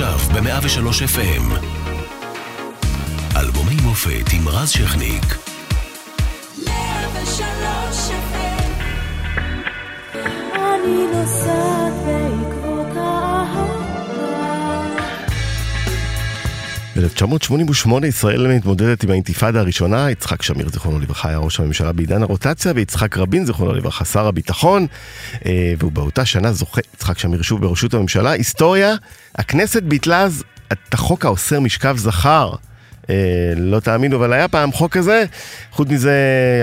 עכשיו ב-103 FM. אלבומי מופת עם רז שכניק. 103 FM. אני נוסעת ב-1988 ישראל מתמודדת עם האינתיפאדה הראשונה, יצחק שמיר זיכרונו לברכה היה ראש הממשלה בעידן הרוטציה, ויצחק רבין זיכרונו לברכה שר הביטחון, אה, והוא באותה שנה זוכה יצחק שמיר שוב בראשות הממשלה. היסטוריה, הכנסת ביטלה אז את החוק האוסר משכב זכר. אה, לא תאמינו, אבל היה פעם חוק כזה. חוץ מזה,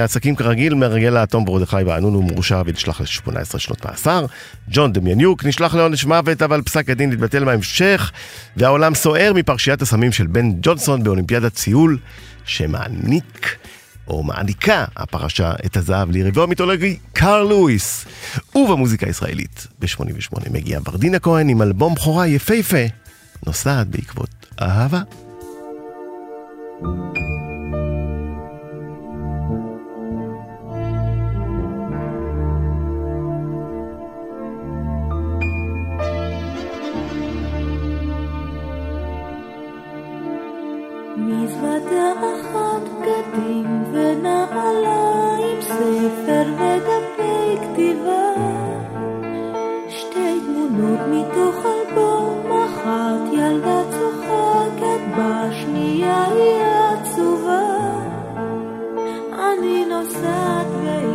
עסקים כרגיל, מרגל האטום מרדכי ואנון הוא מורשע ונשלח ל-18 שנות מאסר. ג'ון דמיאניוק נשלח לעונש מוות, אבל פסק הדין התבטל בהמשך, והעולם סוער מפרשיית הסמים של בן ג'ונסון באולימפיאדת ציול, שמעניק... או מעניקה הפרשה את הזהב ליריבו המיתולוגי קארל לואיס. ובמוזיקה הישראלית, ב-88 מגיע ורדינה כהן עם אלבום בכורה יפהפה, נוסעת בעקבות אהבה. מזוודה אחת בגדים ונעליים, ספר ודפי כתיבה. שתי תמונות מתוך אלבום, אחת ילדה צוחקת, בשנייה היא עצובה. אני נוסעת בעקבות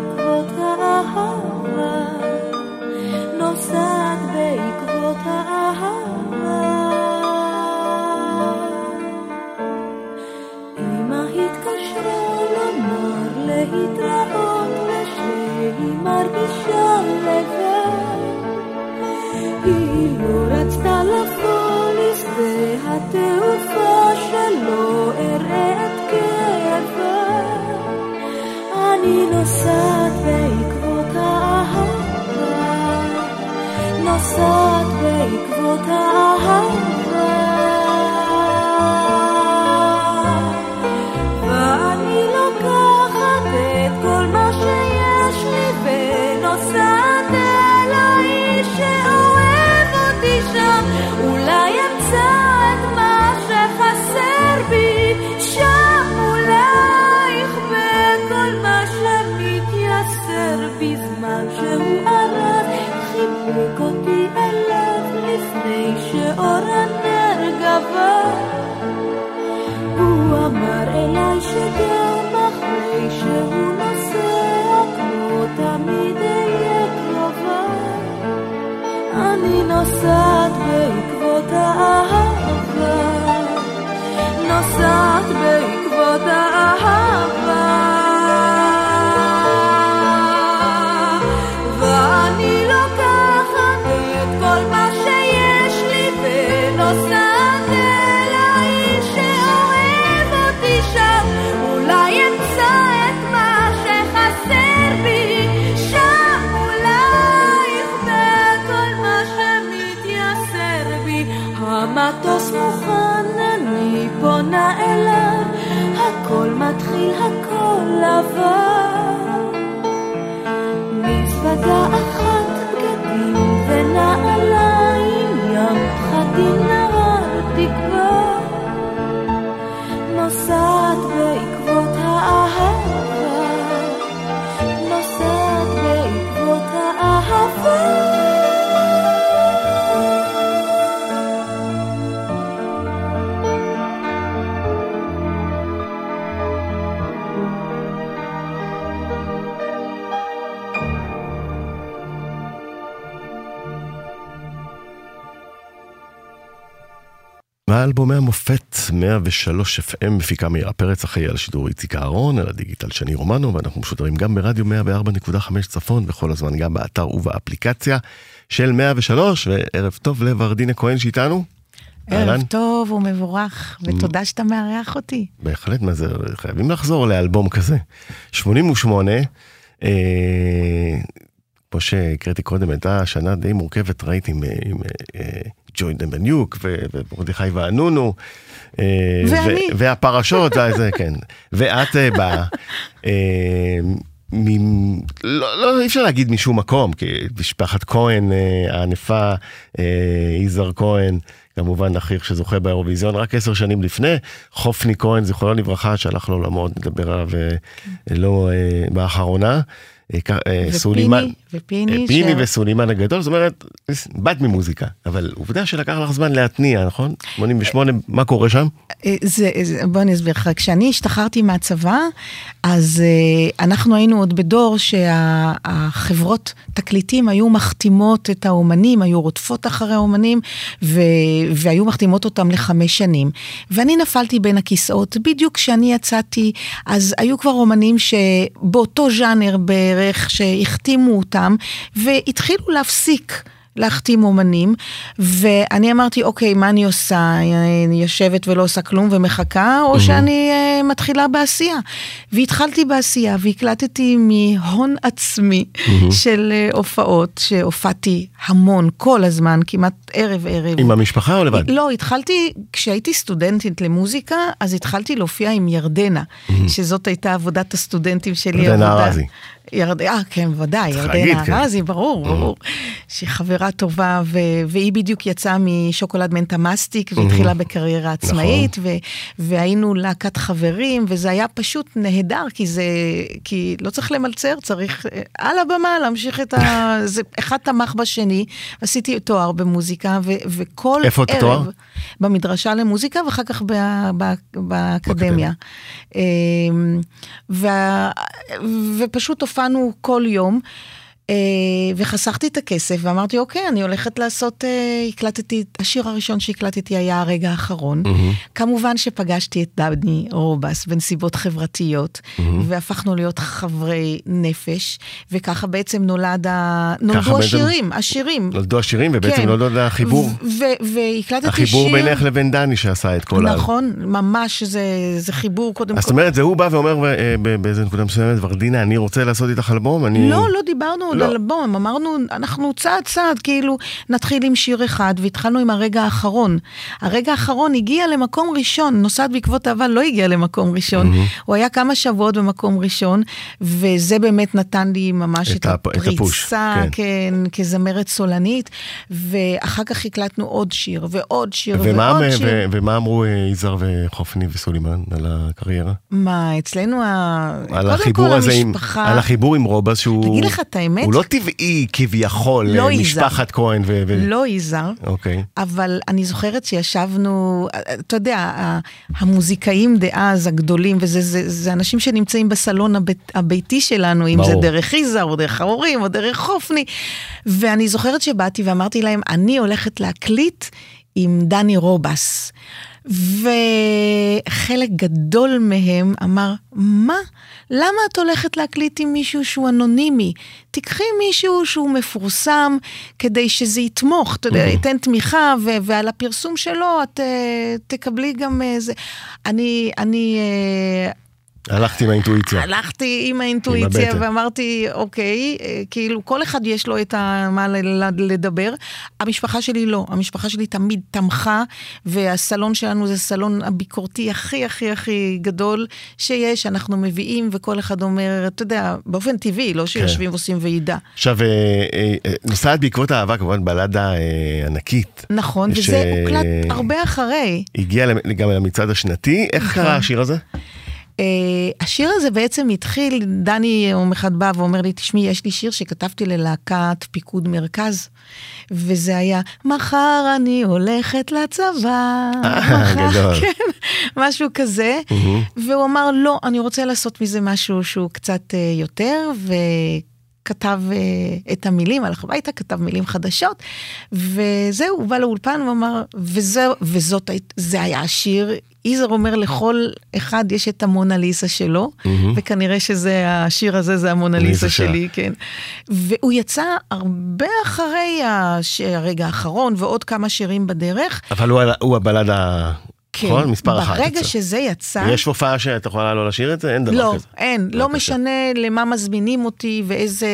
פונה אליו הכל מתחיל הכל לבן מזוודה אחת בגדים ונעליים ים פחדים מאלבומי המופת 103 FM מפיקה מאירה פרץ אחראי על השידור איציק אהרון, על הדיגיטל שני רומנו, ואנחנו משודרים גם ברדיו 104.5 צפון, וכל הזמן גם באתר ובאפליקציה של 103, וערב טוב לוורדינה כהן שאיתנו. ערב אהלן. טוב ומבורך, ותודה שאתה מארח אותי. בהחלט, מה זה, חייבים לחזור לאלבום כזה. 88, אה, כמו שהקראתי קודם, הייתה שנה די מורכבת, ראיתי עם, עם אה, ג'וי דמניוק ומרדכי ואנונו. אה, ואני. והפרשות, אה, זה כן. ואת אה, באה. אה, מ... לא, לא, אי אפשר להגיד משום מקום, כי משפחת כהן אה, הענפה, אה, יזהר כהן, כמובן אחיך שזוכה באירוויזיון רק עשר שנים לפני, חופני כהן, זיכרונו לברכה, שהלך לעולמו, נדבר עליו אה, לא אה, באחרונה. אה, כ- אה, סולימן, ופיני, אה, פיני ש- וסולימן הגדול, זאת אומרת, באת ממוזיקה, אבל עובדה שלקח לך זמן להתניע, נכון? 88, מה קורה שם? אה, זה, זה, בוא אני אסביר לך, כשאני השתחררתי מהצבא, אז אה, אנחנו היינו עוד בדור שהחברות תקליטים היו מחתימות את האומנים, היו רודפות אחרי האומנים, ו, והיו מחתימות אותם לחמש שנים. ואני נפלתי בין הכיסאות, בדיוק כשאני יצאתי, אז היו כבר אומנים שבאותו ז'אנר בערך, שהחתימו אותם, והתחילו להפסיק. להחתים אומנים, ואני אמרתי, אוקיי, מה אני עושה? אני יושבת ולא עושה כלום ומחכה, או שאני uh, מתחילה בעשייה. והתחלתי בעשייה, והקלטתי מהון עצמי של uh, הופעות, שהופעתי המון, כל הזמן, כמעט ערב-ערב. עם המשפחה או לבד? לא, התחלתי, כשהייתי סטודנטית למוזיקה, אז התחלתי להופיע עם ירדנה, שזאת הייתה עבודת הסטודנטים שלי. ירדנה ארזי. ירד... אה, כן, ודאי, ירדנה כן. ארזי, ברור, ברור. שהיא חברה טובה, ו... והיא בדיוק יצאה משוקולד מנטה מסטיק, והתחילה בקריירה עצמאית, ו... והיינו להקת חברים, וזה היה פשוט נהדר, כי זה... כי לא צריך למלצר, צריך אה, על הבמה להמשיך את ה... זה... אחד תמך בשני, עשיתי תואר במוזיקה, ו... וכל ערב... איפה התואר? במדרשה למוזיקה, ואחר כך ב... ב... באקדמיה. אמ, וה... ופשוט הופענו כל יום. אה, וחסכתי את הכסף ואמרתי אוקיי אני הולכת לעשות אה, הקלטתי השיר הראשון שהקלטתי היה הרגע האחרון. כמובן שפגשתי את דני רובס בנסיבות חברתיות והפכנו להיות חברי נפש וככה בעצם נולד ה... נולדו בעצם- השירים השירים. נולדו השירים, ובעצם כן. נולד החיבור, והקלטתי שיר. החיבור בינך לבין דני שעשה את כל ה... נכון ממש זה, זה חיבור קודם כל זאת אומרת, זה הוא בא ואומר אה, באיזה נקודה מסוימת, ורדינה, אני רוצה לעשות איתך אלבום, אני... לא, לא דיברנו לא. אלבום, אמרנו, אנחנו צעד צעד, כאילו, נתחיל עם שיר אחד, והתחלנו עם הרגע האחרון. הרגע האחרון הגיע למקום ראשון, נוסעת בעקבות אהבה לא הגיע למקום ראשון. הוא היה כמה שבועות במקום ראשון, וזה באמת נתן לי ממש את את, הפ- את הפוש, הפריצה, כן. כן, כזמרת סולנית, ואחר כך הקלטנו עוד שיר, ועוד שיר, ומה, ועוד ו- שיר. ו- ומה אמרו אה, יזהר וחופני וסולימן על הקריירה? מה, אצלנו, ה... על קודם כל הזה עם... המשפחה... על החיבור עם רובס שהוא... תגיד לך את האמת? הוא לא טבעי כביכול, לא אה. משפחת כהן ו... ו- לא יזהר. אוקיי. אבל אני זוכרת שישבנו, אתה יודע, המוזיקאים דאז הגדולים, וזה זה, זה אנשים שנמצאים בסלון הבית, הביתי שלנו, אם ברור. זה דרך יזהר, או דרך ההורים, או דרך חופני. ואני זוכרת שבאתי ואמרתי להם, אני הולכת להקליט עם דני רובס. וחלק גדול מהם אמר, מה? למה את הולכת להקליט עם מישהו שהוא אנונימי? תיקחי מישהו שהוא מפורסם כדי שזה יתמוך, אתה יודע, ייתן תמיכה, ו- ועל הפרסום שלו את אה, תקבלי גם איזה... אני, אני אה, הלכתי עם האינטואיציה. הלכתי עם האינטואיציה הבטן. ואמרתי, אוקיי, אה, כאילו כל אחד יש לו את ה- מה לדבר. המשפחה שלי לא, המשפחה שלי תמיד תמכה, והסלון שלנו זה סלון הביקורתי הכי הכי הכי גדול שיש, אנחנו מביאים וכל אחד אומר, אתה יודע, באופן טבעי, לא שיושבים ועושים ועידה. עכשיו, אה, אה, נוסעת בעקבות האהבה, כמובן בלדה ענקית. נכון, יש, וזה הוקלט הרבה אחרי. הגיע גם למצעד השנתי, איך נכון. קרה השיר הזה? Uh, השיר הזה בעצם התחיל, דני יום אחד בא ואומר לי, תשמעי, יש לי שיר שכתבתי ללהקת פיקוד מרכז, וזה היה, מחר אני הולכת לצבא. אה, מחר". כן, משהו כזה. והוא אמר, לא, אני רוצה לעשות מזה משהו שהוא קצת uh, יותר, ו... כתב uh, את המילים, הלך הביתה, כתב מילים חדשות, וזהו, הוא בא לאולפן ואמר, וזה, וזאת, זה היה השיר, יזהר אומר לכל אחד יש את המונליסה שלו, וכנראה שזה, השיר הזה זה המונליסה. שלי, כן. והוא יצא הרבה אחרי הש... הרגע האחרון, ועוד כמה שירים בדרך. אבל הוא ה- הוא הבלדה, כן, נכון? מספר אחת. ברגע. שזה יצא... יש הופעה שאת יכולה לא לשיר את זה? אין דבר לא, כזה. אין, לא בבקשה. משנה למה מזמינים אותי ואיזה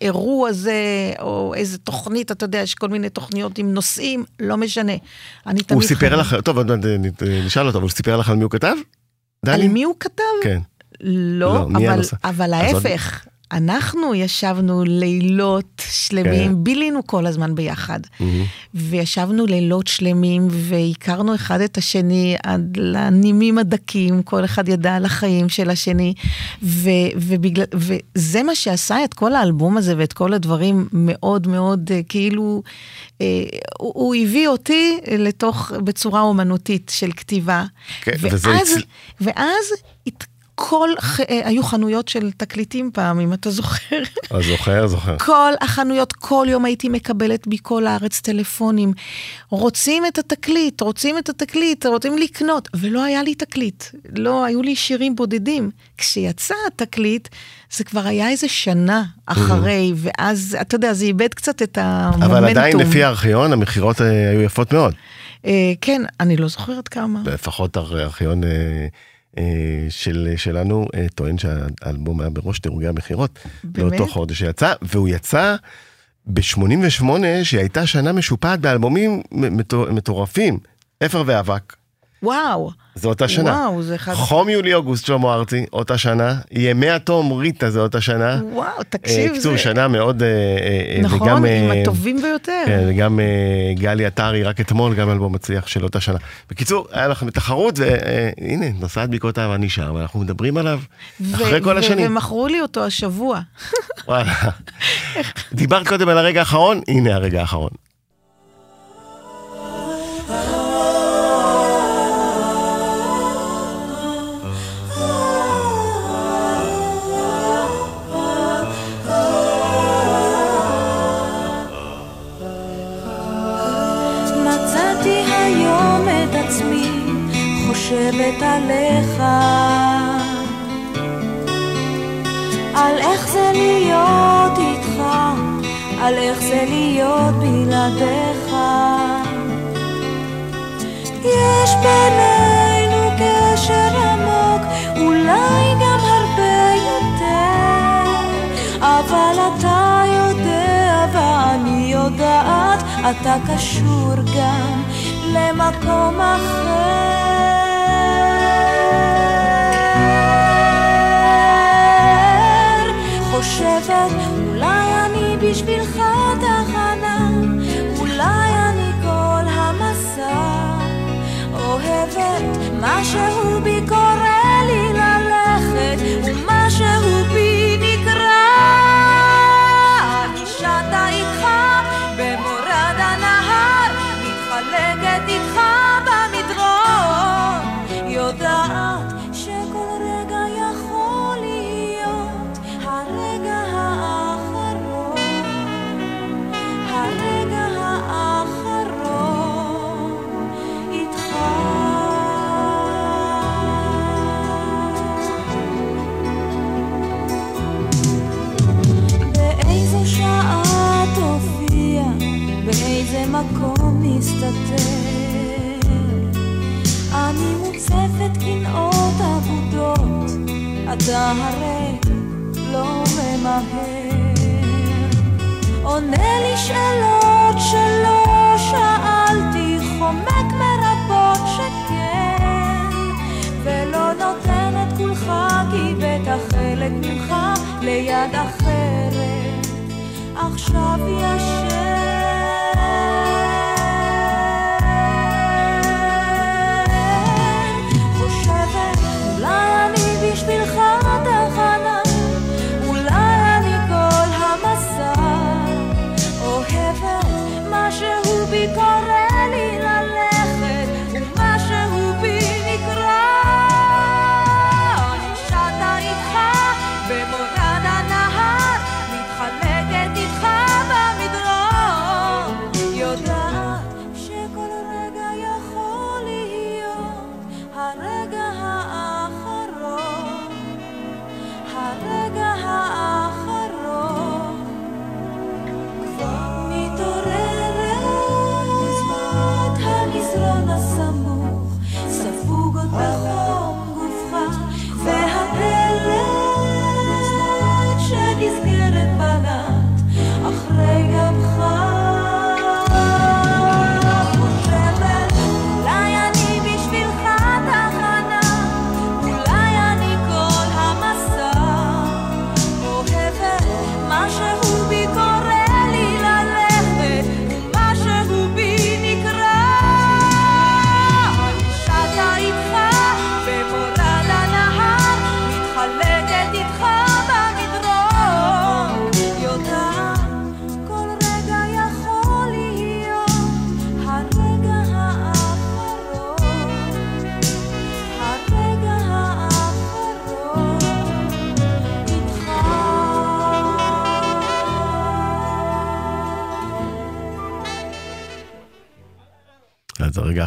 אירוע זה, או איזה תוכנית, אתה יודע, יש כל מיני תוכניות עם נושאים, לא משנה. אני תמיד... הוא סיפר לך, טוב, נשאל אותו, אבל הוא סיפר לך על מי הוא כתב? על דני? מי הוא כתב? כן. לא, לא, אבל? אבל ההפך. אנחנו ישבנו לילות שלמים, כן. בילינו כל הזמן ביחד. וישבנו לילות שלמים והכרנו אחד את השני עד לנימים הדקים, כל אחד ידע על החיים של השני. ו, ובגלל, וזה מה שעשה את כל האלבום הזה ואת כל הדברים מאוד מאוד אה, כאילו, אה, הוא, הוא הביא אותי לתוך, בצורה אומנותית של כתיבה. כן, וזה ואז, הצל- ואז הת- כל, אה, היו חנויות של תקליטים פעם, אם אתה זוכר. אה, זוכר, זוכר. כל החנויות, כל יום הייתי מקבלת מכל הארץ טלפונים. רוצים את התקליט, רוצים את התקליט, רוצים לקנות, ולא היה לי תקליט. לא, היו לי שירים בודדים. כשיצא התקליט, זה כבר היה איזה שנה אחרי, ואז, אתה יודע, זה איבד קצת את המומנטום. אבל עדיין לפי הארכיון המכירות אה, היו יפות מאוד. כן, אני לא זוכרת כמה. לפחות הארכיון של, שלנו אה, טוען שהאלבום היה בראש דירוגי המכירות. לאותו חודש שיצא, והוא יצא ב-88, שהייתה שנה משופעת באלבומים מטורפים. אפר ואבק, וואו, זו אותה שנה. וואו, זה אחד... חום יולי אוגוסט שלמה ארצי, אותה שנה. ימי התום ריטה זה אותה שנה. וואו, אה, תקשיב, קיצור, זה... שנה מאוד... אה, אה, נכון, וגם, עם אה, הטובים ביותר. כן, וגם אה, גלי עטרי, רק אתמול, גם אלבום מצליח של אותה שנה. בקיצור, היה לכם תחרות, והנה, נוסעת בקעות אהבה נשאר, ואנחנו מדברים עליו אחרי ו- כל ו- השנים. ומכרו לי אותו השבוע. וואלה. דיברת קודם על הרגע האחרון, הנה הרגע האחרון. חושבת עליך. על איך זה להיות איתך על איך זה להיות בלעדיך. יש בינינו קשר עמוק אולי גם הרבה יותר. אבל אתה יודע ואני יודעת אתה קשור גם למקום אחר חושבת אולי אני בשבילך תחנה אולי אני כל המסע. אוהבת משהו בי קורא באיזה מקום נסתתר. אני מוצפת קנאות אבודות, אתה הרי לא ממהר. עונה לי שאלות שלא שאלתי, חומק מרבות שכן, ולא נותן את כולך, כי בטח חלק ממך ליד אחרת, עכשיו ישן.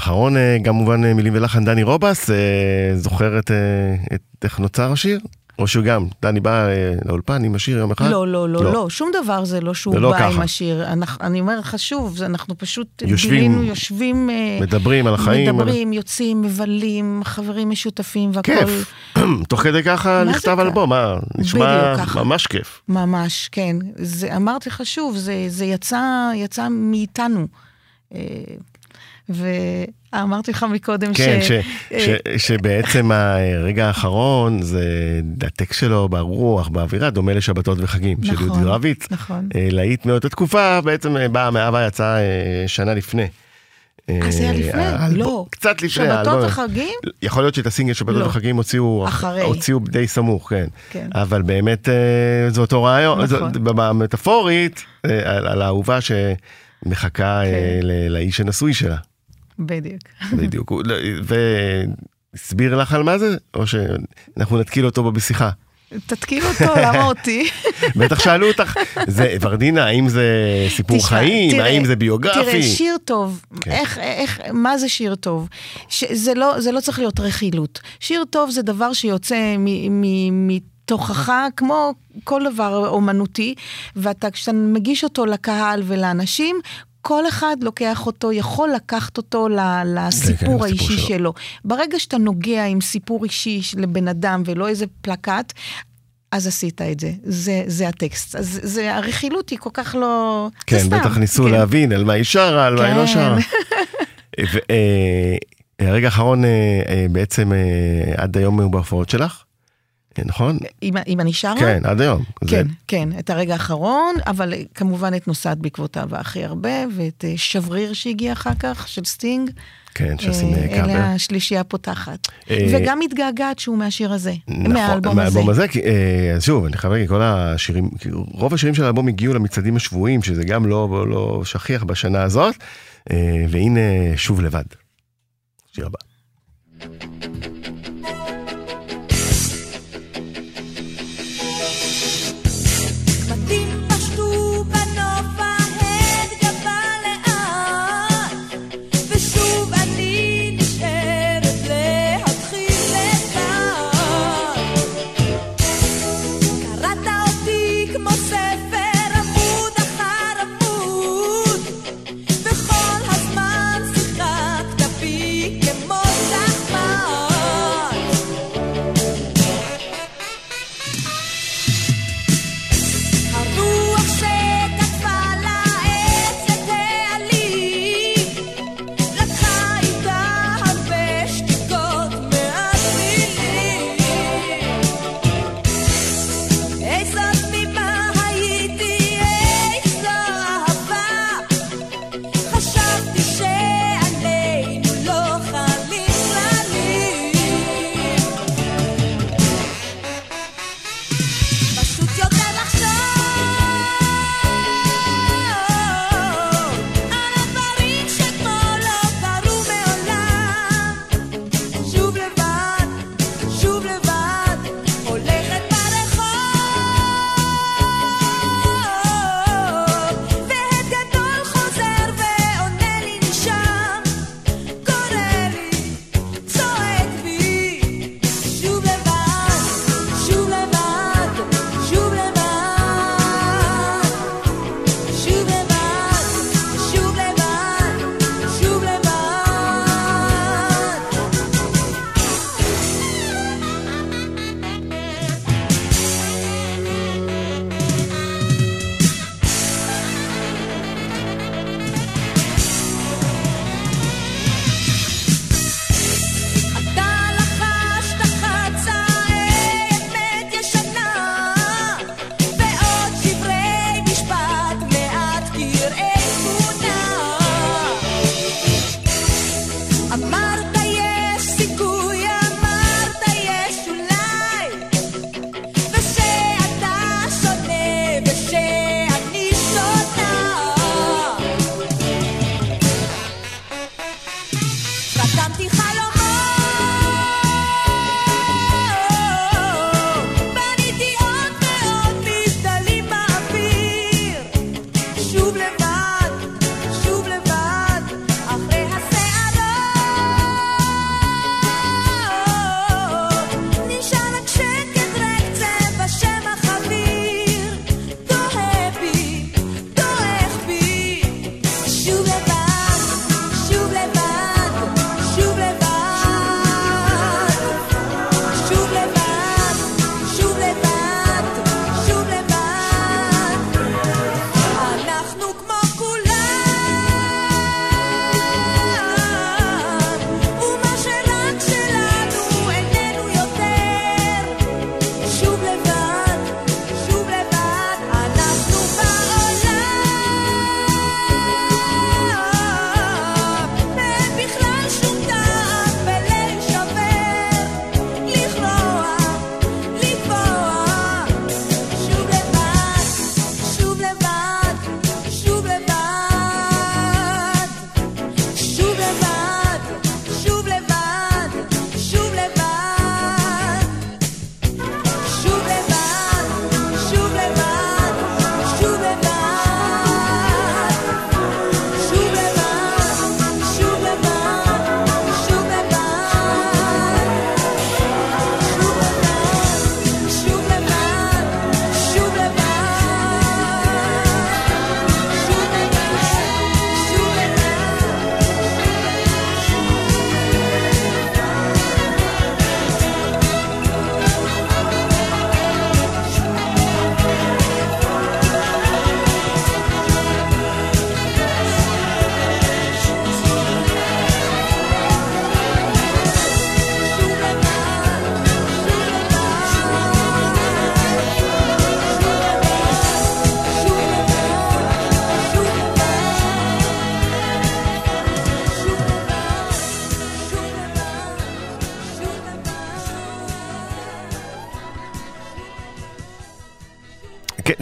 האחרון, אה, גם כמובן אה, מילים ולחן דני רובס, אה, זוכר את, אה, את איך נוצר השיר? או שהוא גם, דני בא אה, לאולפן עם השיר יום אחד? לא, לא, לא, לא, שום דבר זה לא שהוא זה לא בא עם ככה. השיר. אנחנו- אני אומר לך שוב, אנחנו פשוט יושבים- גילינו, יושבים, אה, מדברים על החיים. מדברים, יוצאים, מבלים, חברים משותפים והכל. כיף. תוך כדי ככה נכתב אלבום, מה? נשמע. ממש כיף. ממש, כן. זה, אמרתי לך שוב, זה, זה יצא, יצא מאיתנו. אה, ואמרתי לך מקודם כן, ש, אה, ש, שבעצם הרגע האחרון זה הטקסט שלו ברוח, באווירה, דומה לשבתות וחגים של נכון, יהודי רביץ. נכון. אה, להיט מאותה תקופה, בעצם אה, באה מאהבה יצא אה, שנה לפני. אז זה היה לפני? לא. קצת לפני. שבתות וחגים? יכול להיות שאת הסינגל שבתות לא. וחגים הוציאו, אחרי. הוציאו די סמוך, כן. כן. אבל באמת אה, זה אותו רעיון, נכון. במטאפורית, אה, על, האהובה שמחכה אה, כן. לאיש הנשוי שלה. בדיוק. בדיוק. הוא- והסביר לך על מה זה? או שאנחנו נתקיל אותו בשיחה? תתקיל אותו, למה אותי? בטח שאלו אותך, זה ורדינה, האם זה סיפור תשמע, חיים? תראה, האם זה ביוגרפי? תראה, שיר טוב, כן. איך, איך, מה זה שיר טוב? ש, זה, לא, זה לא צריך להיות רכילות. שיר טוב זה דבר שיוצא מ, מ, מתוכך, כמו כל דבר אומנותי, ואתה, כשאתה מגיש אותו לקהל ולאנשים, כל אחד לוקח אותו, יכול לקחת אותו ל- כן, לסיפור לסיפור האישי שלו. שלו. ברגע שאתה נוגע עם סיפור אישי לבן אדם ולא איזה פלקט, אז עשית את זה, זה, זה הטקסט. אז זה, הרכילות היא כל כך לא... כן, סתם, בטח ניסו כן. להבין על מה היא שרה, על מה היא לא כן. שרה. ו- אה, הרגע האחרון אה, אה, בעצם אה, עד היום הוא בהופעות שלך, אה, נכון? אם, אם אני שרה? כן, עד היום. זה- כן, כן, את הרגע האחרון, אבל אה, כמובן את נוסעת בעקבותיו הכי הרבה, ואת אה, שבריר שהגיע אחר כך, של סטינג. כן, שעושים אה, אה, קאבר. אלה השלישייה הפותחת. אה, וגם מתגעגעת שהוא מהשיר הזה, נכון, מהאלבום הזה. מהאלבום הזה, כי, אה, אז שוב, אני חייב להגיד, כל השירים, רוב השירים של האלבום הגיעו למצעדים השבועיים, שזה גם לא, לא שכיח בשנה הזאת, אה, והנה שוב לבד. שיר הבא.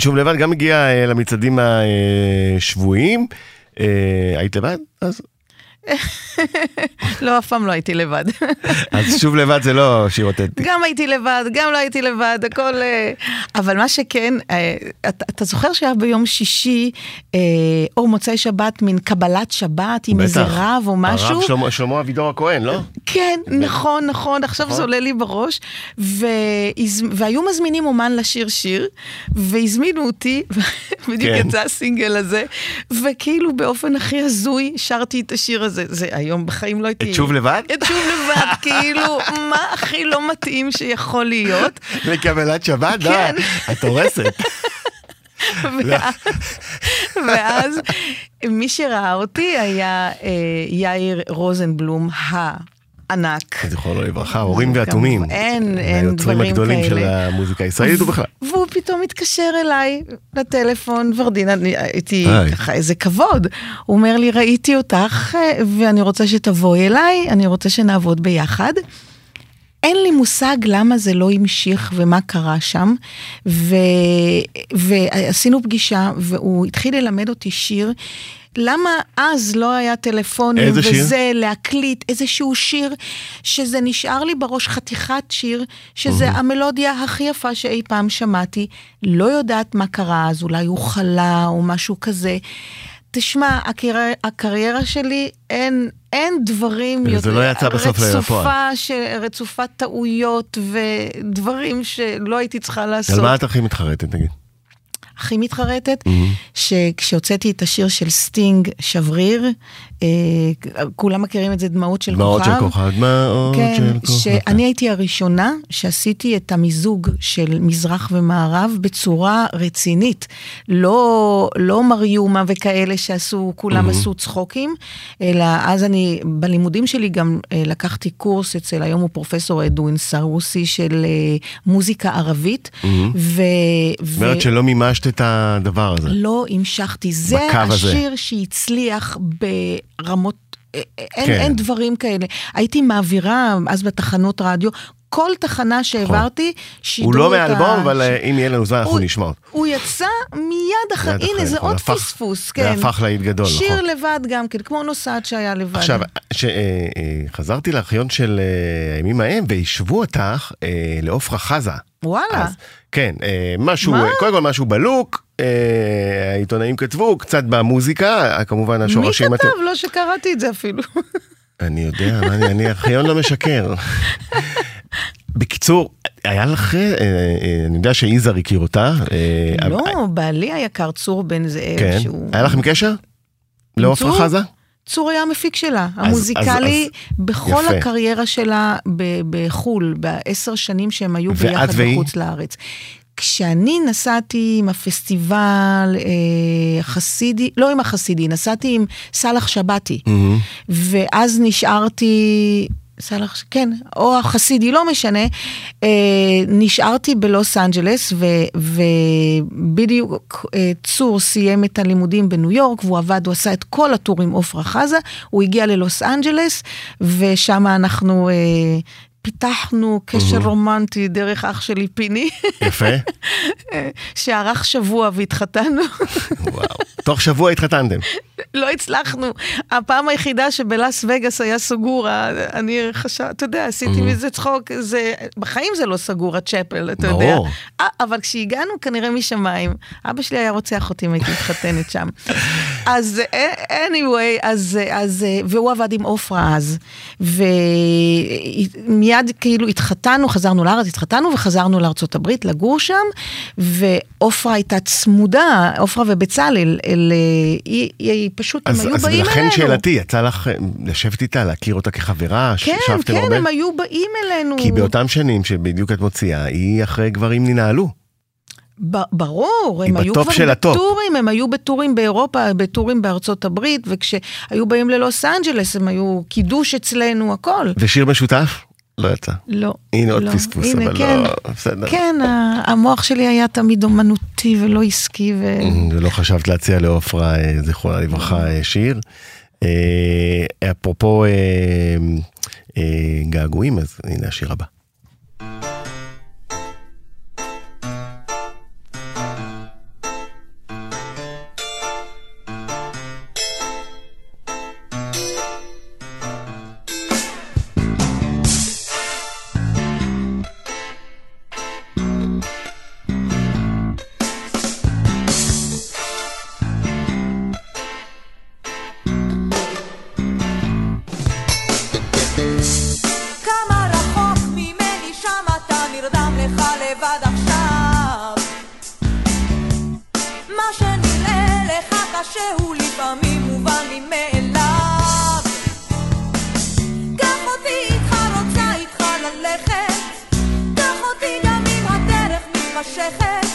שוב לבד גם הגיע אה, למצעדים השבועיים. אה, היית לבד? אז לא, אף פעם לא הייתי לבד. אז שוב לבד זה לא שיר אותנטי. גם הייתי לבד, גם לא הייתי לבד, הכל... אה, אבל מה שכן, אה, אתה, אתה זוכר שהיה ביום שישי, אה, או מוצאי שבת, מין קבלת שבת עם איזה רב או משהו? הרב שלמה- שלמה אבידור הכהן, לא? כן, נכון, נכון, עכשיו נכון. זה עולה לי בראש. והיו מזמינים אומן לשיר שיר, והזמינו אותי, בדיוק כן. יצא הסינגל הזה, וכאילו באופן הכי הזוי שרתי את השיר הזה. זה היום בחיים לא הייתי... את שוב לבד? את שוב לבד, כאילו, מה הכי לא מתאים שיכול להיות? לקבלת שבת? כן. את הורסת. ואז- ואז מי שראה אותי היה אה, יאיר רוזנבלום הענק. זיכרונו לברכה, הורים ואטומים. אין, אין היוצרים דברים הגדולים של כאלה. המוזיקה הישראלית ובכלל. והוא פתאום התקשר אליי לטלפון, ורדינה, הייתי היי. ככה איזה כבוד. הוא אומר לי, ראיתי אותך אה, ואני רוצה שתבואי אליי, אני רוצה שנעבוד ביחד. אין לי מושג למה זה לא המשיך ומה קרה שם. ו... ועשינו פגישה, והוא התחיל ללמד אותי שיר. למה אז לא היה טלפונים איזה שיר? וזה, להקליט איזשהו שיר, שזה נשאר לי בראש חתיכת שיר, שזה המלודיה הכי יפה שאי פעם שמעתי. לא יודעת מה קרה אז, אולי הוא חלה או משהו כזה. תשמע, הקריירה, הקריירה שלי, אין, אין דברים וזה לא יצא בסוף לפועל. ש, רצופת טעויות ודברים שלא הייתי צריכה לעשות. על מה את הכי מתחרטת, נגיד? הכי מתחרטת, שכשהוצאתי את השיר של סטינג, שבריר, כולם מכירים את זה, דמעות של דמעות כוכב. של כוכב, דמעות כן, של כוכב. שאני הייתי הראשונה שעשיתי את המיזוג של מזרח ומערב בצורה רצינית. לא, לא מריומה וכאלה שעשו, כולם עשו צחוקים, אלא אז אני, בלימודים שלי גם אה, לקחתי קורס אצל, היום הוא פרופסור אדווין סרוסי של אה, מוזיקה ערבית. ו... זאת אומרת שלא מימשת את הדבר הזה. לא המשכתי. זה בקו הזה. השיר שהצליח ברמות, אה, אה, אין, כן. אין דברים כאלה. הייתי מעבירה אז בתחנות רדיו, כל תחנה שהעברתי, שידרו הוא לא מאלבום, אבל אה, אם יהיה לנו זמן אנחנו נשמע אותו. הוא יצא מיד אחרי, הנה זה נכון, עוד פספוס, זה כן. הפך להיט גדול, שיר נכון. לבד גם כן, כמו נוסעת שהיה לבד. עכשיו, כשחזרתי לארכיון של אה, הימים ההם והשוו אותך אה, לעופרה חזה. וואלה. כן, אה, משהו? קודם כל משהו בלוק, אה, העיתונאים כתבו, קצת במוזיקה, אה, כמובן מי השורשים... כתב? לא שקראתי את זה אפילו. אני יודע, אני, אני ארכיון לא משקר. בקיצור, היה לך, אה, אה, אני יודע שיזהר הכיר אותה. אה, לא, בעלי היקר צור בן זאב, כן. שהוא... היה לכם קשר? לעופרה? חזה? צור היה המפיק שלה, המוזיקלי, בכל יפה. הקריירה שלה ב- בחו"ל, בעשר שנים שהם היו ביחד והיא? בחוץ לארץ. כשאני נסעתי עם הפסטיבל אה, החסידי, לא עם החסידי, נסעתי עם סאלח שבתי, ואז נשארתי... סאלח, כן, או החסידי, לא משנה. אה, נשארתי בלוס אנג'לס, ו- ובדיוק אה, צור סיים את הלימודים בניו יורק, והוא עבד, הוא עשה את כל הטור עם עופרה חזה, הוא הגיע ללוס אנג'לס, ושם אנחנו... אה, פיתחנו קשר רומנטי דרך אח שלי פיני, יפה. שערך שבוע והתחתנו. וואו. תוך שבוע התחתנתם. לא הצלחנו. הפעם היחידה שבלאס וגאס היה סגור, אני חשב, אתה יודע, עשיתי מזה צחוק, זה, בחיים זה לא סגור, הצ'פל, אתה יודע. ברור. אבל כשהגענו כנראה משמיים, אבא שלי היה רוצח אותי אם הייתי מתחתנת שם. אז אה, anyway, אז, אז, אה, והוא עבד עם עופרה אז, ומיד כאילו התחתנו, חזרנו לארץ, התחתנו וחזרנו לארצות הברית לגור שם, ועופרה הייתה צמודה, עופרה ובצלאל, אל, אה, היא, פשוט, הם אז, היו אז באים לכן אלינו. שאלתי, יצא לך אה, לשבת איתה, להכיר אותה כחברה? כן, כן, הרבה? הם היו באים אלינו. כי באותם שנים שבדיוק את מוציאה, היא אחרי גברים ננעלו. ברור, הם היו כבר על הטופ. בטורים, הם היו בטורים באירופה, בטורים בארצות הברית, וכשהיו באים ללוס אנג'לס, הם היו קידוש אצלנו, הכל. ושיר משותף? לא יצא. לא. הנה עוד לא. פספוס, הנה, אבל כן, לא, בסדר. כן, המוח שלי היה תמיד אומנותי ולא עסקי, ו... ולא חשבת להציע לעופרה, אה, זיכרונה לברכה, אה, שיר. אה, אפרופו געגועים, אז הנה השיר הבא. השכם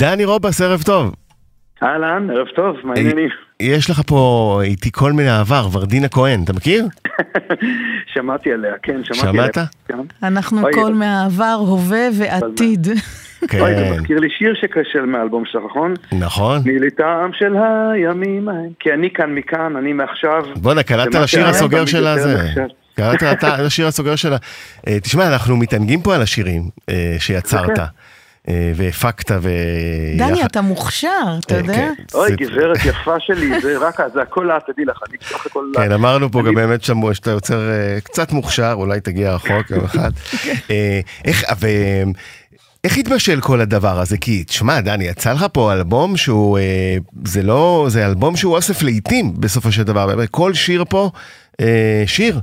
דני רובס, ערב טוב. אהלן, ערב טוב, מה העניינים? יש לך פה איתי קול מן העבר, ורדינה כהן, אתה מכיר? שמעתי עליה, כן, שמעתי עליה. שמעת? כן. אנחנו אוי, אבל- מהעבר, הווה ועתיד. אוי, זה כן, מזכיר לי שיר שכשל מהאלבום שלך, נכון? נכון. תני לי טעם של הימים ההם. כי אני כאן מכאן, אני מעכשיו. בואנה, קלטת לשיר הסוגר של הזה. קלטת אתה לשיר הסוגר של ה... אה, תשמע, אנחנו מתענגים פה על השירים אה, שיצרת, כן. אה, והפקת ו... דני, יחד- אתה מוכשר, אתה אה, יודע? כן, אוי, זה- גברת יפה שלי, זה רק, זה הכל את, תדעי לך, אני אקשוח הכל. כן, אמרנו פה אני- גם באמת שמעו שאתה יוצר אה, קצת מוכשר, אולי תגיע רחוק יום אחד. אה, איך, ו... איך התבשל כל הדבר הזה? כי, תשמע, דני, יצא לך פה אלבום שהוא, אה, זה לא, זה אלבום שהוא אוסף לעיתים בסופו של דבר, כל שיר פה, אה, שיר.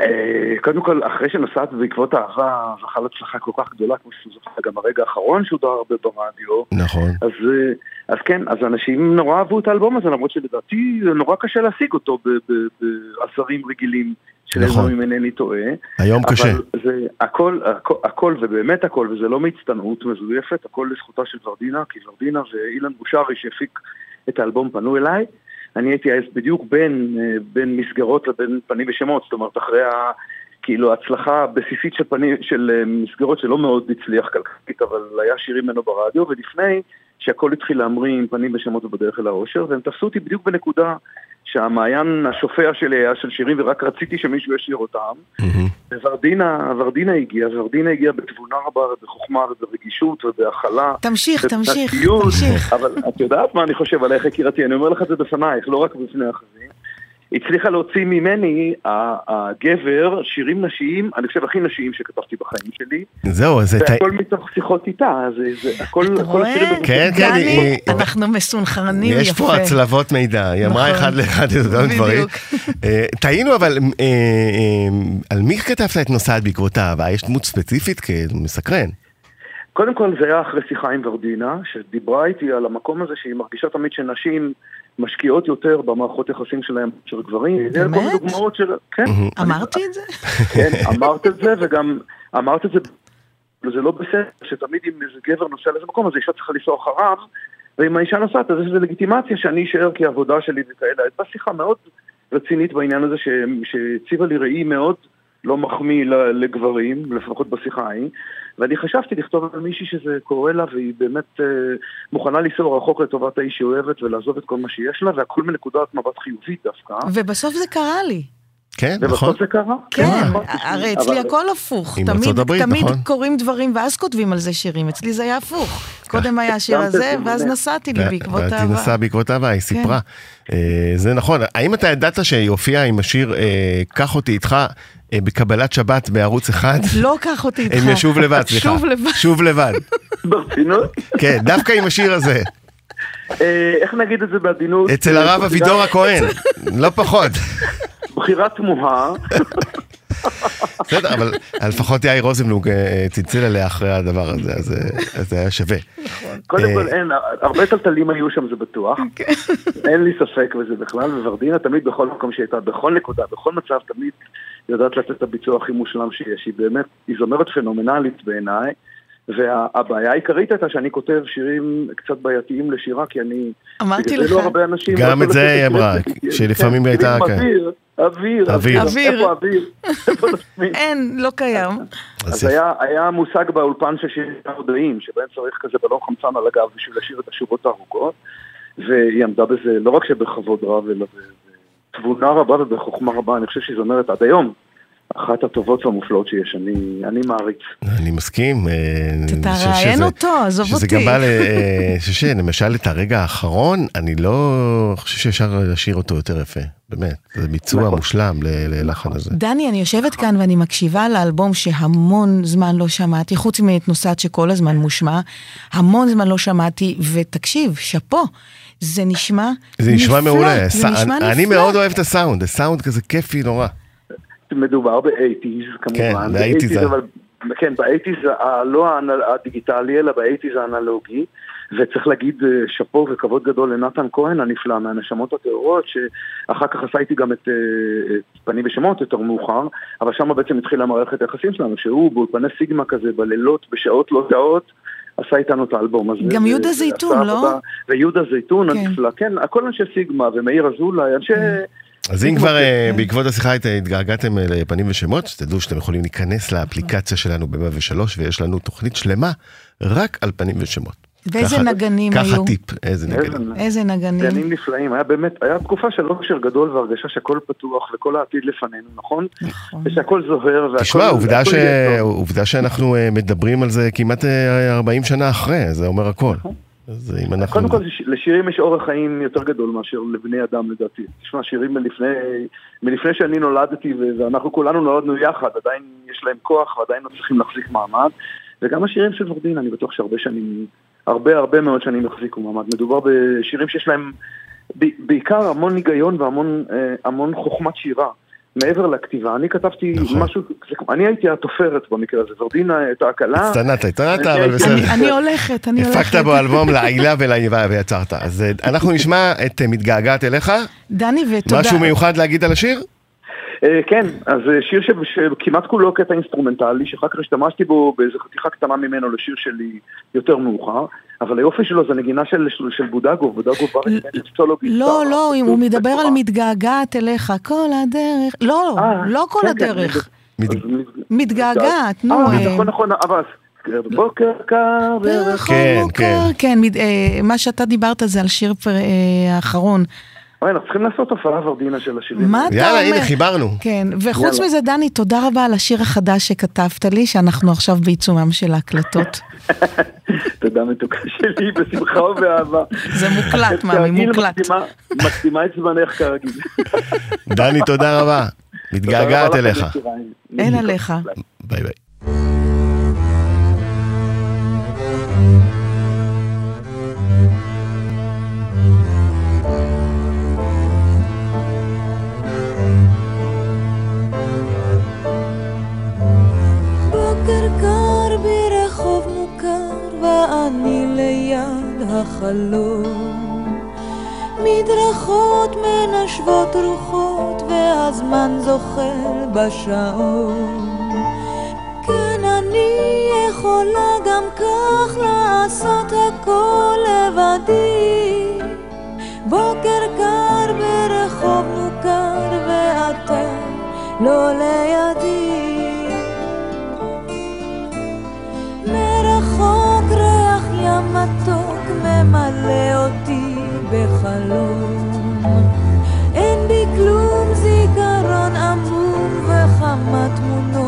אה, קודם כל, אחרי שנסעת בעקבות האהבה, זכה להצלחה כל כך גדולה, כמו שזה זכה גם הרגע האחרון שודר הרבה ברדיו. נכון. אז, אה, אז כן, אז אנשים נורא אהבו את האלבום הזה, למרות שלדעתי זה נורא קשה להשיג אותו ב- ב- בעזרים רגילים של נכון. אם אינני טועה. היום קשה. אבל זה הכל, הכל, הכל, ובאמת הכל, וזה לא מהצטנעות מזויפת, הכל לזכותה של ורדינה, כי ורדינה ואילן בושרי שהפיק את האלבום פנו אליי. אני הייתי אז בדיוק בין, אה, בין מסגרות לבין פנים ושמות, זאת אומרת אחרי ה... כאילו ההצלחה הבסיסית של, פנים, של אה, מסגרות שלא מאוד הצליח כלכלית, אבל היה שירים ממנו ברדיו, ולפני שהכל התחיל להמריא עם פנים ושמות ובדרך אל האושר, והם תפסו אותי בדיוק בנקודה שהמעיין השופע שלי היה של שירים ורק רציתי שמישהו ישיר אותם. מהמם. וורדינה, ורדינה הגיעה, ורדינה הגיעה בתבונה רבה ובחוכמה וברגישות ובהכלה. תמשיך, תמשיך. תמשיך. אבל את יודעת מה אני חושב עלייך יקירתי, אני אומר לך את זה בפנייך, לא רק בפני אחרים. הצליחה להוציא ממני הגבר שירים נשיים, אני חושב הכי נשיים שכתבתי בחיים שלי, זהו, זה... ת- והכל מתוך שיחות איתה, זה, זה הכל, אתה. רואה? כן, כן, היא- אנחנו מסונכרנים יפה. יש פה הצלבות מידע, היא אמרה נכון. אחד לאחד את אותם דברים. אה, טעינו אבל, אה, אה, על מי כתבת את נוסעת בעקבותיו? יש דמות ספציפית כמסקרן. קודם כל זה היה אחרי שיחה עם ורדינה, שדיברה איתי על המקום הזה שהיא מרגישה תמיד שנשים משקיעות יותר במערכות יחסים שלהם של גברים. כל באמת? דוגמאות של... כן, אמרתי את זה? כן, אמרת את זה וגם אמרת את זה, וזה לא בסדר, שתמיד אם איזה גבר נוסע לאיזה מקום אז האישה צריכה לנסוע אחריו, ואם האישה נוסעת אז יש לזה לגיטימציה שאני אשאר כי העבודה שלי וכאלה. הייתה שיחה מאוד רצינית בעניין הזה ש- שהציבה לי ראי מאוד לא מחמיא לגברים, לפחות בשיחה ההיא, ואני חשבתי לכתוב על מישהי שזה קורה לה והיא באמת אה, מוכנה לנסוע רחוק לטובת האיש שהיא אוהבת ולעזוב את כל מה שיש לה, והכל מנקודת מבט חיובית דווקא. ובסוף זה קרה לי. כן, נכון. ובסוף זה קרה. כן, נכון. הרי אצלי אבל- הכל הפוך. עם תמיד, ארצות הברית, תמיד נכון. קורים דברים ואז כותבים על זה שירים. אצלי זה היה הפוך. קודם היה השיר הזה. ואז נסעתי לי בעקבות ואת אהבה. נסעה בעקבות אהבה, היא סיפרה. אה, זה נכון. האם אתה ידעת שהיא הופיעה עם השיר אה, "קח אותי איתך" אה, בקבלת שבת בערוץ אחד? לא קח אותי איתך. הם שוב לבד, סליחה. שוב לבד. שוב לבד. ברצינות? כן, דווקא עם השיר הזה. אה, איך נגיד את זה בעדינות? אצל אה, הרב אבידור הכהן. לא פחות. בחירה תמוהה. בסדר, אבל לפחות יאיר רוזנבלוג אה, צלצל עליה אחרי הדבר הזה, אז אה, זה היה שווה. קודם אה, כל אין, הרבה טלטלים היו שם זה בטוח. כן. אין לי ספק בזה בכלל, וורדינה תמיד בכל מקום שהיא הייתה, בכל נקודה, בכל מצב, תמיד יודעת לתת את הביצוע הכי מושלם שיש. היא באמת, היא זמרת פנומנלית בעיניי. והבעיה העיקרית הייתה שאני כותב שירים קצת בעייתיים לשירה, כי אני... אמרתי לך. לא הרבה אנשים... גם את זה היא אמרה, שלפעמים כן, היא הייתה- מילים כן. אוויר, אוויר, אוויר. איפה אוויר? אין, לא קיים. אז. היה, מושג באולפן של שירים הודאים, שבהם צריך כזה בלון חמצן על הגב בשביל לשיר את השורות הארוכות, והיא עמדה בזה לא רק שבכבוד רב, אלא בתבונה רבה ובחוכמה רבה, אני חושב שהיא זמרת עד היום. אחת הטובות והמופלאות שיש, אני, אני מעריץ. אני מסכים. אה, אתה חושב ראיין שזה- אותו, עזוב שזה אותי. גם בא ל... אה, אני חושב שלמשל את הרגע האחרון, אני לא חושב שאפשר לשיר אותו יותר יפה, באמת. זה ביצוע נכון. מושלם ללחן הזה. דני, אני יושבת כאן ואני מקשיבה לאלבום שהמון זמן לא שמעתי, חוץ מאת נוסעת שכל הזמן מושמע, המון זמן לא שמעתי, ותקשיב, שאפו, זה נשמע זה נשמע נפלא, מעולה. זה נשמע אני- אני. מאוד אוהב את הסאונד, הסאונד כזה כיפי נורא. מדובר ב eighties כמובן. כן, ב-80s זה- אבל כן, ב eighties לא הדיגיטלי, אלא ב eighties האנלוגי. וצריך להגיד אה, שאפו וכבוד גדול לנתן כהן הנפלא מהנשמות הטהורות, שאחר כך עשה איתי גם את, אה, את פנים ושמות יותר מאוחר, אבל שם בעצם התחילה מערכת היחסים שלנו, שהוא באולפני סיגמה כזה, בלילות, בשעות לא שעות, עשה איתנו את האלבום הזה. גם יהודה ועשה זייתון, לא? ויהודה זייתון כן. הנפלא, כן, הכל אנשי סיגמה ומאיר אזולאי, אנשי... אז אם כבר אה, בעקבות השיחה הת- התגעגעתם אה, לפנים ושמות, שתדעו שאתם יכולים להיכנס לאפליקציה שלנו ב-103 ויש לנו תוכנית שלמה רק על פנים ושמות. ואיזה ככה- נגנים ככה היו? טיפ, איזה נגנים. איזה- נגנים. גנים נפלאים, היה באמת, היה תקופה של אושר גדול והרגשה שהכל פתוח וכל העתיד לפנינו, נכון? נכון. ושהכל זוהר והכל... תשמע, עובדה, ש... עובדה שאנחנו אה, מדברים על זה כמעט אה, 40 שנה אחרי, זה אומר הכל. אז אם אנחנו... קודם כל, לש- לשירים יש אורך חיים יותר גדול מאשר לבני אדם לדעתי. תשמע, שירים מלפני, מלפני שאני נולדתי ואנחנו כולנו נולדנו יחד, עדיין יש להם כוח ועדיין לא צריכים להחזיק מעמד. וגם השירים של ורדין, אני בטוח שהרבה שנים, הרבה הרבה מאוד שנים יחזיקו מעמד. מדובר בשירים שיש להם בעיקר המון היגיון והמון אה, המון חוכמת שירה. מעבר לכתיבה, אני כתבתי נכון. משהו, זה, אני הייתי התופרת במקרה הזה, ורדינה הייתה הקלה, הצטנעת, הצטנעת, אבל בסדר. אני- אני הולכת, אני הולכת. הפקת בו אלבום לעילה ולעיבה ויצרת. אז אה, אנחנו נשמע את מתגעגעת אליך. דני, ותודה. משהו מיוחד להגיד על השיר? אה, כן, אז אה, שיר שכמעט כולו קטע אינסטרומנטלי, שאחר כך השתמשתי בו באיזו חתיכה קטנה ממנו לשיר שלי יותר מאוחר, אבל היופי שלו זה נגינה של, של, של בודגו, בודגו בא את סולו גיטרה. לא, לא, אם הוא מדבר על מתגעגעת אליך, כל הדרך. לא, אה, לא כל כן, כן, הדרך. מתגעגעת, נו. נכון, נכון, אבל בוקר קר. כן, מוכר, כן. כן, אה, מה שאתה דיברת זה על שיר האחרון. וואי, אנחנו צריכים לעשות הופעה ורדינה של השירים. מה. אתה יאללה, אומר? הנה, חיברנו. כן, וחוץ יאללה. מזה, דני, תודה רבה על השיר החדש שכתבת לי, שאנחנו עכשיו בעיצומם של ההקלטות. תודה מתוקה שלי, בשמחה ובאהבה. זה מוקלט, מאמי, מוקלט. מקדימה- את זמנך כרגיל. דני, תודה רבה. מתגעגעת אליך. אין עליך. ביי ביי. החלום. מדרכות מנשבות רוחות והזמן זוחל בשעון. כן אני יכולה גם כך לעשות הכל לבדי. בוקר קר ברחוב מוכר ואתה לא לידי. מרחוק ריח ים מתוק ממלא אותי בחלום. אין בי כלום זיכרון עמום וכמה תמונות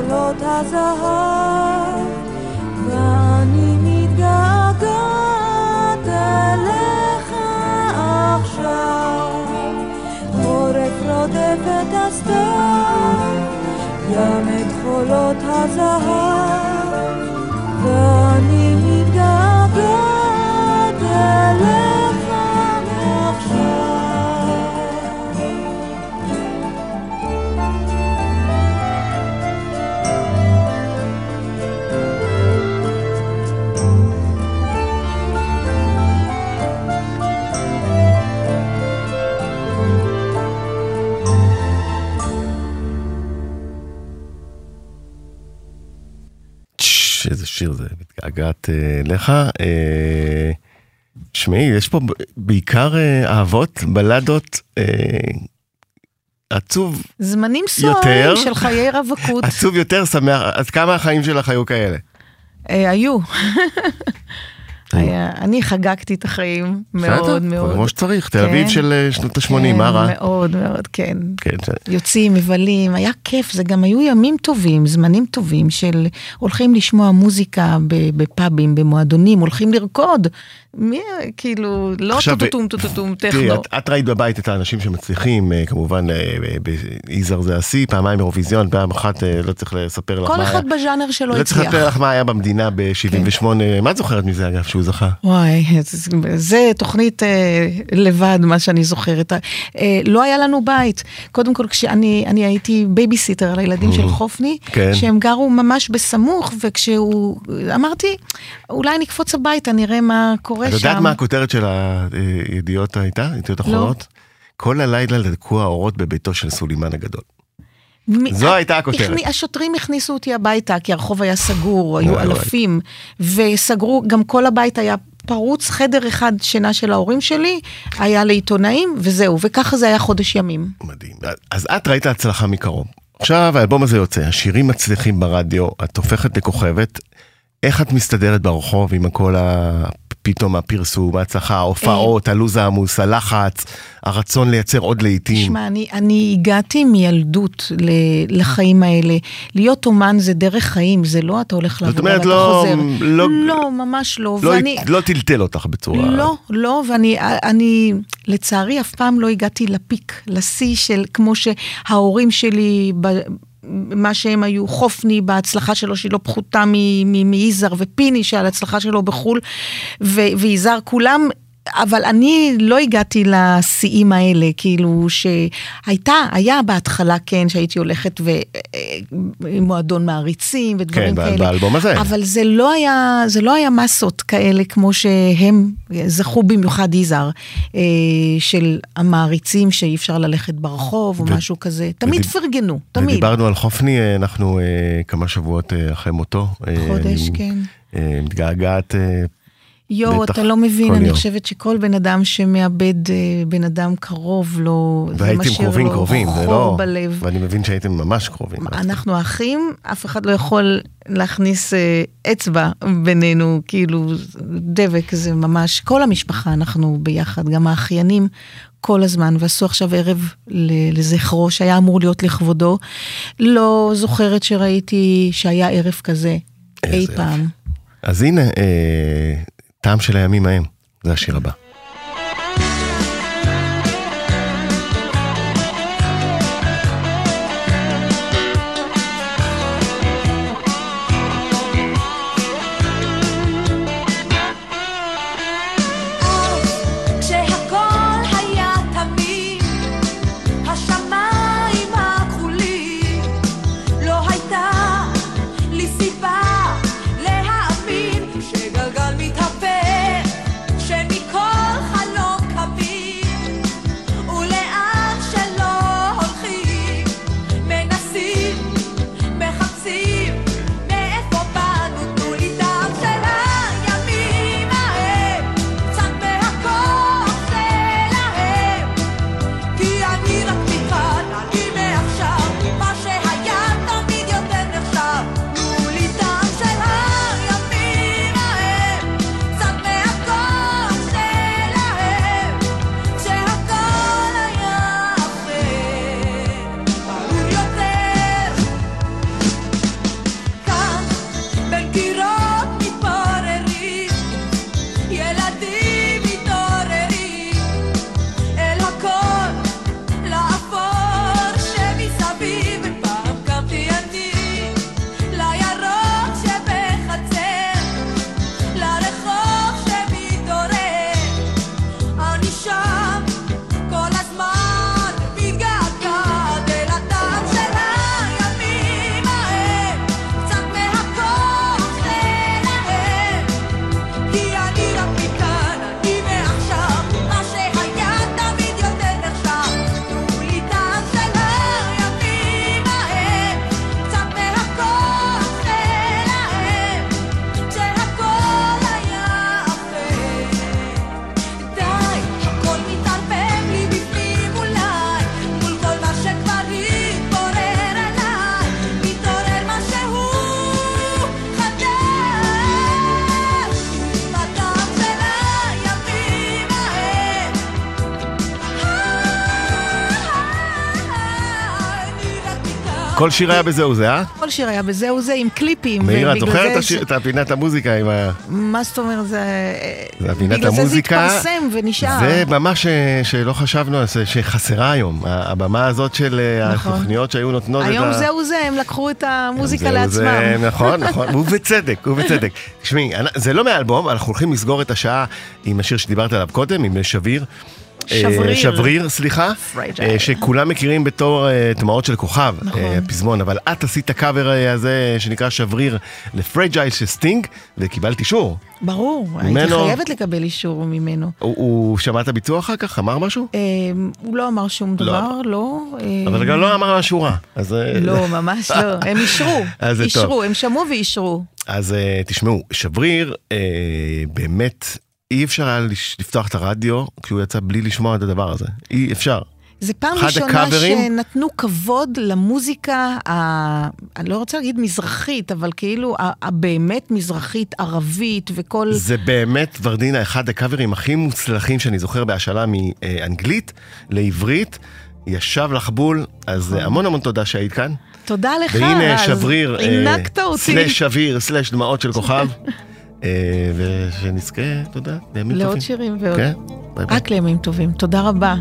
עולות הזהב, ואני מתגעגעת אליך עכשיו. חורף רודף את הסתר, ים את חולות הזהב. מתגעגעת אה, אליך. אה, שמעי, יש פה בעיקר אה, אהבות, בלדות, עצוב, זמנים. סוערים של חיי רווקות עצוב יותר שמח, אז כמה החיים שלך היו כאלה? היו. היה- אני חגגתי את החיים מאוד מאוד. כמו שצריך, תל אביב כן. של אה, שנות ה-80, כן, מה רע? מאוד מאוד, כן. כן, יוצאים, מבלים, היה כיף, זה גם היו ימים טובים, זמנים טובים של הולכים לשמוע מוזיקה בפאבים, במועדונים, הולכים לרקוד. מי, כאילו, לא טוטוטום טוטוטום תראי, טכנו. את, את ראית בבית את האנשים שמצליחים, אה, כמובן, אה, יזהר זה השיא, פעמיים אירוויזיון, פעם אחת, אה, לא צריך לספר לך כל מה היה. אחד בז'אנר שלו לא צריך הצליח. לספר לך מה היה במדינה ב-78, מה את זוכרת מזה אגב, שהוא זכה? וואי, זה- תוכנית אה, לבד, מה שאני זוכרת. אה, לא היה לנו בית. קודם כל, כשאני אני הייתי בייביסיטר לילדים של חופני, כן. שהם גרו ממש בסמוך, וכשהוא... אמרתי, אולי נקפוץ הביתה, נראה מה קורה את שם. יודעת מה הכותרת של הידיעות הייתה? ידיעות אחרונות? כל הלילה דלקו האורות בביתו של סולימן הגדול. מ- זו הייתה הכותרת. השוטרים הכניסו אותי הביתה, כי הרחוב היה סגור, היו. אלפים, וסגרו, גם כל הבית היה פרוץ, חדר אחד שינה של ההורים שלי, היה לעיתונאים, וזהו, וככה זה היה חודש ימים. מדהים. אז את ראית הצלחה מקרוב. עכשיו האלבום הזה יוצא, השירים מצליחים ברדיו, את הופכת לכוכבת. איך את מסתדרת ברחוב עם כל ה... פתאום הפרסום, ההצלחה, ההופעות, אה. הלו"ז העמוס, הלחץ, הרצון לייצר עוד לעיתים. תשמע, אני, אני הגעתי מילדות ל- לחיים האלה. להיות אומן זה דרך חיים, זה לא אתה הולך לעבודה ואתה לא- חוזר. לא- לא, ממש לא. לא, ואני, לא טלטל אותך בצורה... לא, לא, ואני, אני, לצערי, אף פעם לא הגעתי לפיק, לשיא של, כמו שההורים שלי, ב, מה שהם היו, חופני בהצלחה שלו, שהיא לא פחותה מיזהר, ופיני שעל ההצלחה שלו בחו"ל, ו- ויזהר, כולם... אבל אני לא הגעתי לשיאים האלה, כאילו שהייתה, היה בהתחלה כן, שהייתי הולכת ומועדון מעריצים ודברים כן, כאלה. באלבום הזה. אבל זה לא היה, זה לא היה מסות כאלה כמו שהם זכו במיוחד יזהר, אה, של המעריצים שאי אפשר ללכת ברחוב או ו- משהו כזה. תמיד ודיב- פרגנו, תמיד. ודיברנו על חופני, אה, אנחנו אה, כמה שבועות אה, אחרי מותו. אה, חודש, אני, כן. אה, מתגעגעת. יואו, אתה לא מבין, אני יום. חושבת שכל בן אדם שמאבד אה, בן אדם קרוב לו, זה והייתם קרובים לו קרובים, זה לא... בלב. ואני מבין שהייתם ממש קרובים. אנחנו אחים, אף אחד לא יכול להכניס אה, אצבע בינינו, כאילו דבק זה ממש, כל המשפחה אנחנו ביחד, גם האחיינים כל הזמן, ועשו עכשיו ערב לזכרו, שהיה אמור להיות לכבודו. לא זוכרת שראיתי שהיה ערב כזה אי פעם. אז הנה, אה, טעם של הימים ההם, זה השיר הבא. כל שיר היה בזה וזה, אה? כל שיר היה בזהו זה עם קליפים. מאיר, את זוכרת את זה הפינת המוזיקה עם ה... מה זאת אומרת, זה... זה הפינת בגלל המוזיקה. זה זה התפרסם ונשאר. זה במה ש... שלא חשבנו זה, שחסרה היום. הבמה הזאת של אה, נכון. התוכניות שהיו נותנות את ה... היום זהו זה, הם לקחו את המוזיקה זהו, לעצמם. זה, נכון, נכון, ובצדק, ובצדק. תשמעי, זה לא מהאלבום, אנחנו הולכים לסגור את השעה עם השיר שדיברת עליו קודם, עם שביר. אה, שבריר. שבריר, סליחה, Fragile. אה, שכולם מכירים בתור אה, דמעות של כוכב, נכון. אה, הפזמון, אבל את עשית את הקאבר אה, הזה שנקרא שבריר ל Fragile של סטינג, וקיבלת אישור. ברור, הייתי ממנו- חייבת לקבל אישור ממנו. הוא, הוא שמע את הביצוע אחר כך? אמר משהו? אה, הוא לא אמר שום לא. דבר, לא. אה, אבל גם לא אמר משהו רע. אז, אה, לא, ממש לא. הם אישרו. אישרו, הם שמעו ואישרו. אז אה, תשמעו, שבריר, אה, באמת, אי אפשר היה לפתוח את הרדיו כשהוא יצא בלי לשמוע את הדבר הזה. אי אפשר. זה פעם ראשונה הקאברים? שנתנו כבוד למוזיקה, ה... אני לא רוצה להגיד מזרחית, אבל כאילו הבאמת מזרחית, ערבית וכל... זה באמת, ורדינה, אחד הקאברים הכי מוצלחים שאני זוכר בהשאלה מאנגלית לעברית. ישב לך בול, אז uh, המון המון תודה שהיית כאן. תודה לך, והנה רז. שבריר, אה. סלש שביר, סלש דמעות של כוכב. אה, ושנזכה, תודה, לימים טובים. לעוד שירים ועוד. כן, ביי ביי. רק לימים טובים. תודה רבה.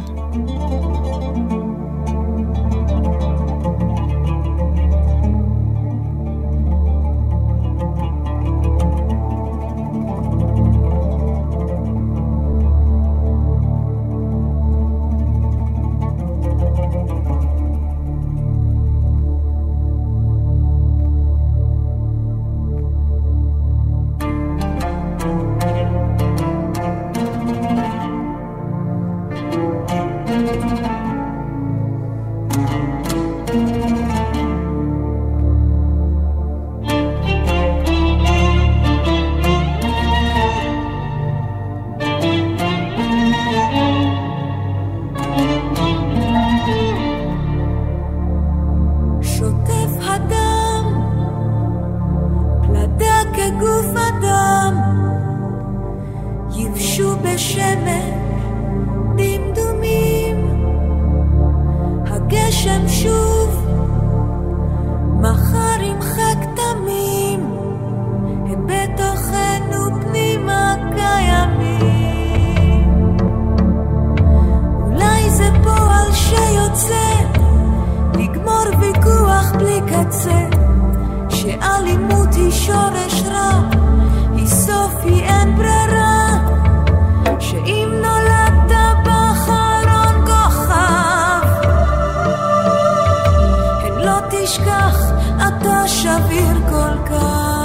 תשכח, אתה שביר כל כך.